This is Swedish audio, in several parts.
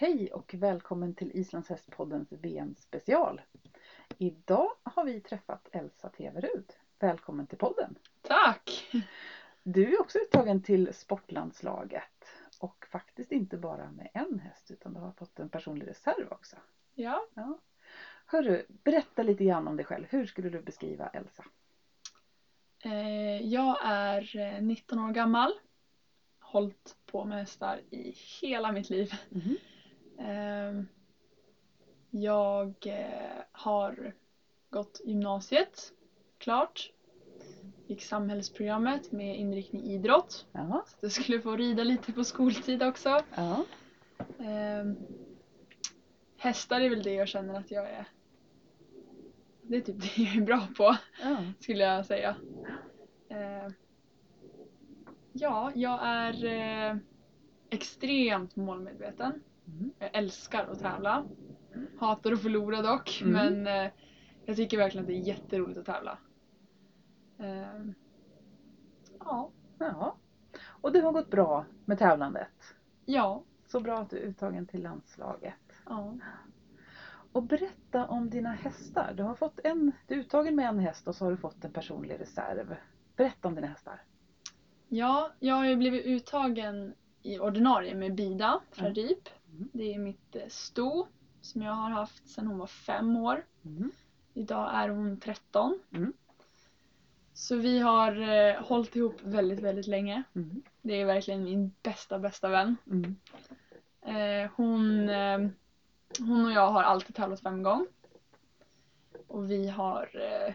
Hej och välkommen till Islandshästpoddens VM-special. Idag har vi träffat Elsa Teverud. Välkommen till podden! Tack! Du är också uttagen till sportlandslaget och faktiskt inte bara med en häst utan du har fått en personlig reserv också. Ja. ja. Hörru, berätta lite grann om dig själv. Hur skulle du beskriva Elsa? Eh, jag är 19 år gammal. Hållit på med hästar i hela mitt liv. Mm. Eh, jag eh, har gått gymnasiet klart. Gick samhällsprogrammet med inriktning idrott. Ja. Så jag skulle få rida lite på skoltid också. Ja. Eh, hästar är väl det jag känner att jag är det är typ det jag är bra på ja. skulle jag säga. Eh, ja, jag är eh, extremt målmedveten. Mm. Jag älskar att tävla. Hatar att förlora dock, Mm. men eh, jag tycker verkligen att det är jätteroligt att tävla. Eh, ja, ja. Och det har gått bra med tävlandet. ja, Så bra att du är uttagen till landslaget. ja. Och berätta om dina hästar. Du har fått en, du är uttagen med en häst och så har du fått en personlig reserv. Berätta om dina hästar. Ja, jag har ju blivit uttagen i ordinarie med Bida från Mm. RIP. Mm. Det är mitt eh, sto som jag har haft sedan hon var fem år. Mm. Idag är hon 13. Mm. Så vi har eh, hållit ihop väldigt, väldigt länge. Mm. Det är verkligen min bästa, bästa vän. Mm. Eh, hon, eh, hon och jag har alltid tävlat fem gång. Och vi har eh,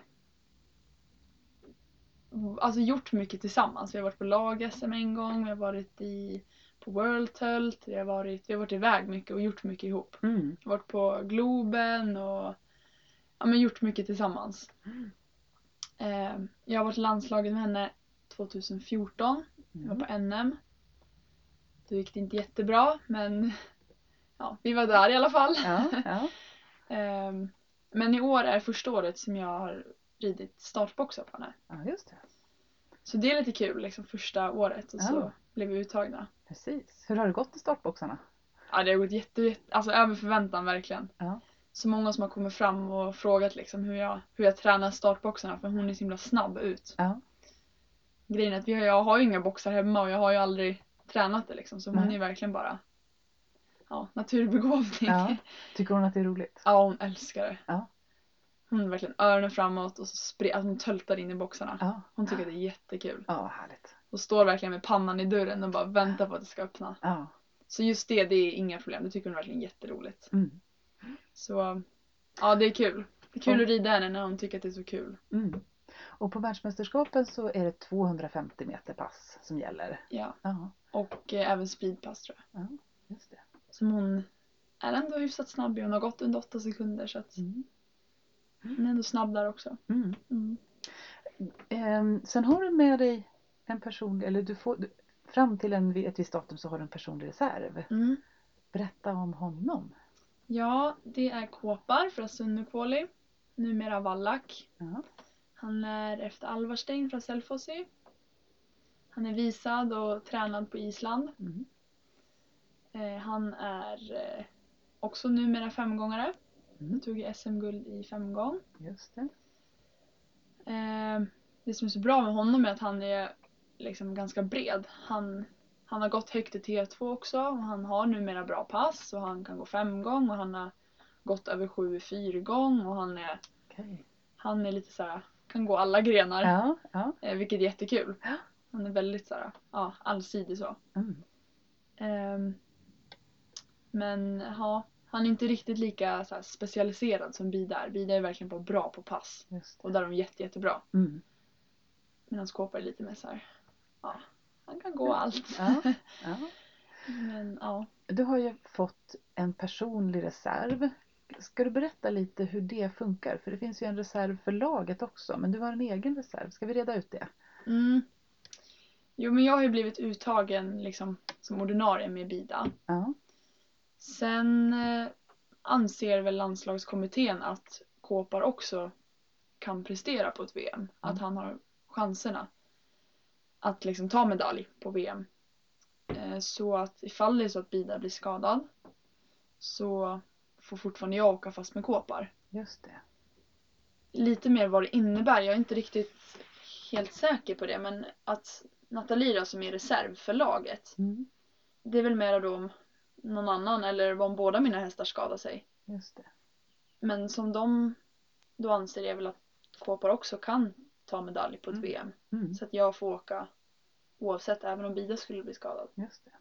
alltså gjort mycket tillsammans. Vi har varit på lag-SM en gång, vi har varit i, på World Tult, vi har, varit, vi har varit iväg mycket och gjort mycket ihop. Mm. varit på Globen och ja, men gjort mycket tillsammans. Mm. Eh, jag har varit landslaget med henne 2014. Jag var Mm. på NM. Då gick det inte jättebra men ja, vi var där i alla fall. Ja, ja. Eh, men i år är första året som jag har ridit startboxar på henne. ja, just det. Så det är lite kul liksom första året och så Ja. blev vi uttagna. Precis. Hur har det gått i startboxarna? Ja det har gått jätte, jätte alltså över förväntan verkligen. Ja. Så många som har kommit fram och frågat liksom hur jag, hur jag tränar startboxarna för hon är så himla snabb ut. Ja. Grejen är att vi har, jag har ju inga boxar hemma och jag har ju aldrig tränat det liksom så hon Nej. är verkligen bara ja, naturbegåvning. Ja. Ja. Tycker hon att det är roligt? hon älskar det. Ja. Hon verkligen öronen framåt och så att hon töltar in i boxarna. Ja. Hon tycker att det är jättekul. Ja, härligt. Och står verkligen med pannan i dörren och bara väntar på att det ska öppna. Ja. Så just det, det är inga problem. Det tycker hon verkligen är jätteroligt. Mm. Så ja, det är kul. Det är kul Ja. att rida henne när hon tycker att det är så kul. Mm. Och på världsmästerskapen så är det 250 meter pass som gäller. Ja. Ja, Och eh, även speedpass tror jag. just det. Som hon är ändå hyfsat snabb i. Hon har gått under 8 sekunder så att Mm. Ändå snabb där också. Mm. Mm. Ehm, sen har du med dig en personlig, eller du får, du, fram till en, ett visst datum så har du en personlig reserv. Mm. Berätta om honom. Ja, det är Kåpar från Sunnukuoli. Numera Vallak. Ja. Han är efter Alvarstein från Selfossi. Han är visad och tränad på Island. Mm. Eh, han är eh, också numera femgångare. Mm. Tog SM-guld i femgång. Just det. Eh, det som är så bra med honom är att han är liksom ganska bred. Han, han har gått högt i T2 också och han har numera bra pass och han kan gå femgång och han har gått över sju i fyrgång och han är, Okej. han är lite såhär, kan gå alla grenar. Ja, ja. Eh, vilket är jättekul. Ja. Han är väldigt såhär, ja, allsidig så. Mm. Ehm, men ja, han är inte riktigt lika så här, specialiserad som Bida är. Bida är verkligen bara bra på pass. Och där är de jätte, jättebra. Mm. Medan Kåpa är lite mer såhär, ja, han kan gå allt. Ja, ja. Men ja. Du har ju fått en personlig reserv. Ska du berätta lite hur det funkar? För det finns ju en reserv för laget också, men du har en egen reserv. Ska vi reda ut det? Mm. Jo men jag har ju blivit uttagen liksom som ordinarie med Bida. Ja. Sen eh, anser väl landslagskommittén att Kåpar också kan prestera på ett VM. Att Mm. han har chanserna att liksom ta medalj på VM. Eh, så att ifall det är så att Bida blir skadad så får fortfarande jag åka fast med Kåpar. Just det. Lite mer vad det innebär, jag är inte riktigt helt säker på det men att Nathalie då, som är reserv för laget Mm. det är väl mer då om någon annan eller om båda mina hästar skadar sig. Just det. Men som de då anser jag väl att Kåpar också kan ta medalj på ett Mm. VM. Mm. Så att jag får åka oavsett, även om Bida skulle bli skadad. Just det.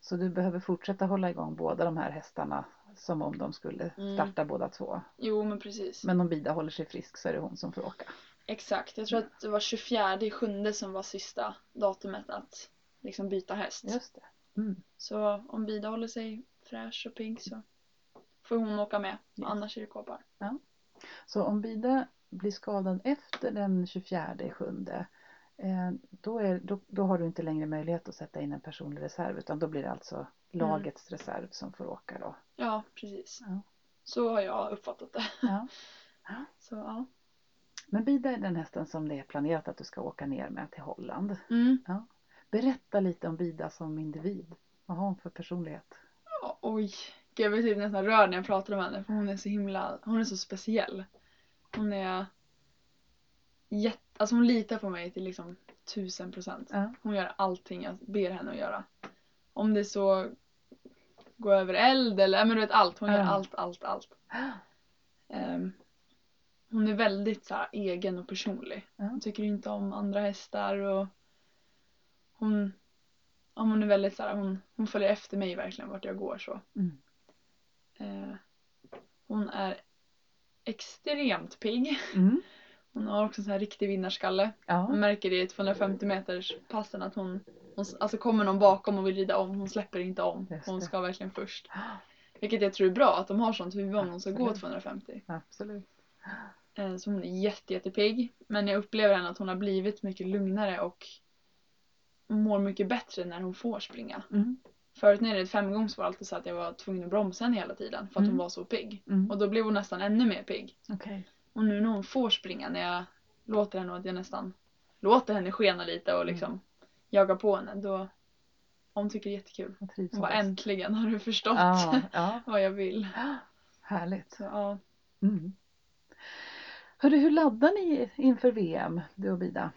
Så du behöver fortsätta hålla igång båda de här hästarna som om de skulle Mm. starta båda två. Jo men precis. Men om Bida håller sig frisk så är det hon som får åka. Exakt, jag tror att det var 24 i sjunde som var sista datumet att liksom byta häst. Just det. Mm. Så om Bida håller sig fräsch och pigg så får hon åka med. Yes. Annars är det Kåpar. Så om Bida blir skadad efter den 24 i sjunde eh, då, är, då, då har du inte längre möjlighet att sätta in en personlig reserv utan då blir det alltså lagets reserv som får åka då. Ja, precis. Ja. Så har jag uppfattat det. Ja. Så ja. Men Bida är den hästen som det är planerat att du ska åka ner med till Holland. Mm. Berätta lite om Bida som individ. Vad har hon för personlighet? Ja, Oj, Gud, jag blir typ nästan rörd när jag pratar om henne för hon är så himla, hon är så speciell. Hon är jätte, alltså hon litar på mig till liksom tusen procent. Ja. Hon gör allting jag ber henne att göra. Om det så gå över eld eller, men du vet allt. Hon gör Ja. allt, allt, allt. Ehm, hon är väldigt så här, egen och personlig. Hon tycker inte om andra hästar och hon, ja, hon är väldigt så här, hon, hon följer efter mig verkligen vart jag går så. Mm. Eh, hon är extremt pigg. Mm. Hon har också en sån här riktig vinnarskalle. Man Ja. märker det i 250 meters passen att hon, hon alltså kommer någon bakom och vill rida om, hon släpper inte om. Hon ska verkligen först. Vilket jag tror är bra att de har sånt huvud om de ska gå Absolut. 250. Absolut. Eh, Så hon är jätte, jättepigg. Men jag upplever henne att hon har blivit mycket lugnare och mår mycket bättre när hon får springa. Mm. Förut när jag red femgångs var det alltid så att jag var tvungen att bromsa henne hela tiden för att Mm. hon var så pigg. Mm. Och då blev hon nästan ännu mer pigg. Okej. Och nu när hon får springa, när jag låter henne att jag nästan låter henne skena lite och liksom jagar på henne, då hon tycker det är jättekul. Hon bara äntligen har du förstått Ja, ja. vad jag vill. Härligt. Så, ja. Mm. Hörru, hur laddar ni inför VM, du och Bida?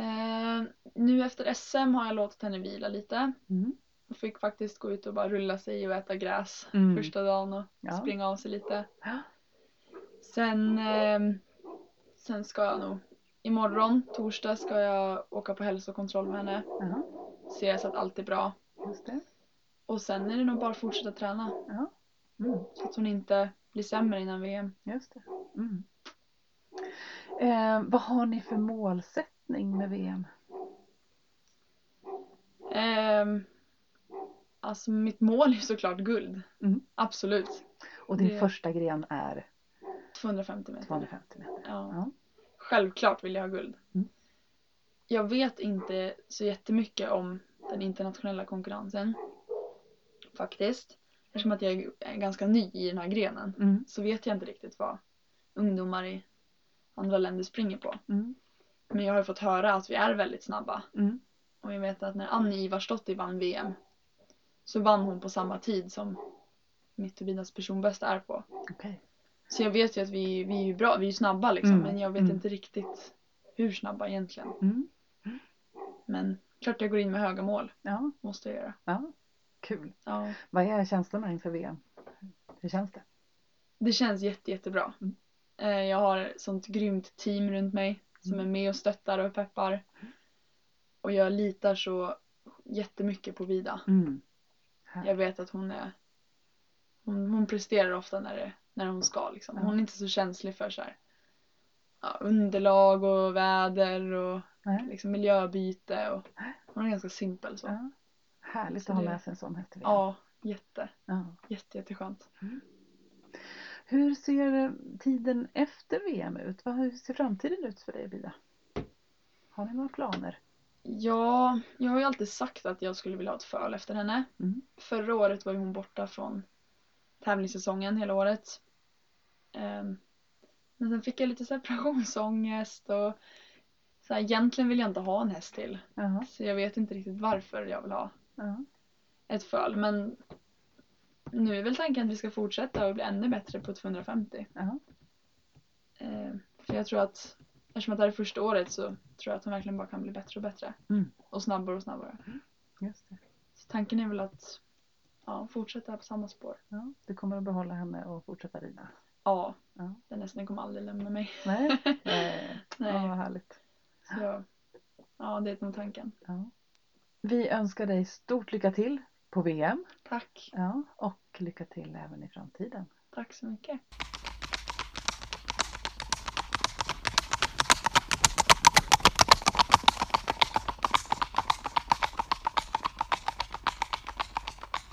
Eh, nu efter SM har jag låtit henne vila lite. Mm. Hon fick faktiskt gå ut och bara rulla sig och äta gräs Mm. första dagen och Ja. springa av sig lite. Sen, ehm, sen ska jag nog imorgon, torsdag, ska jag åka på hälsokontroll med henne. Ja, Se så att allt är bra. Och sen är det nog bara att fortsätta träna. Mm. Så att hon inte blir sämre innan VM. Just det. Mm. Eh, vad har ni för målsättning med VM? Ehm, alltså mitt mål är såklart guld. Mm. Absolut. Och din Det- första gren är 250 meter. 250 meter. Ja. Ja. Självklart vill jag ha guld. Mm. Jag vet inte så jättemycket om den internationella konkurrensen. Faktiskt. Eftersom att jag är ganska ny i den här grenen Mm. så vet jag inte riktigt vad ungdomar i andra länder springer på. Mm. Men jag har ju fått höra att vi är väldigt snabba. Mm. Och jag vet att när Annie Ivarsdottir vann VM så vann hon på samma tid som mitt och Binas personbästa är på. Okej. Så jag vet ju att vi, vi är ju bra, vi är snabba liksom Mm, men jag vet mm. inte riktigt hur snabba egentligen. Mm. Men klart jag går in med höga mål, Ja, måste jag göra. ja. Kul. Ja. Vad är känslorna inför VM? Hur känns det? Det känns jätte, jättebra. Mm. Eh, Jag har sånt grymt team runt mig som Mm. är med och stöttar och peppar. Och jag litar så jättemycket på Vida. Mm. Jag vet att hon är hon, hon presterar ofta när, det, när hon ska liksom. Hon är inte så känslig för så här, ja, underlag och väder och liksom miljöbyte och hon är ganska simpel så. Ja. Härligt Så att ha det- med sig en sån häst. Ja, jätte, Ja. jätte, jätteskönt. Hur ser eh, tiden efter VM ut? Hur ser framtiden ut för dig Bida? Har ni några planer? Ja, jag har ju alltid sagt att jag skulle vilja ha ett föl efter henne. Mm. Förra året var ju hon borta från tävlingssäsongen hela året. Ehm, men sen fick jag lite separationsångest och så här, egentligen vill jag inte ha en häst till. Ja. Så jag vet inte riktigt varför jag vill ha Ja. ett föl. Men nu är väl tanken att vi ska fortsätta och bli ännu bättre på 250. Ja. Ehm, för jag tror att eftersom att det här är första året så tror jag att hon verkligen bara kan bli bättre och bättre. Mm. Och snabbare och snabbare. Just det. Så tanken är väl att ja, fortsätta på samma spår. Ja. Du kommer att behålla henne och fortsätta rida? Ja, Ja. den hästen kommer aldrig lämna mig. Nej? Nej. Nej. Ja, vad härligt. Så, ja, det är nog tanken. Ja. Vi önskar dig stort lycka till på VM Tack. ja, och lycka till även i framtiden. Tack så mycket.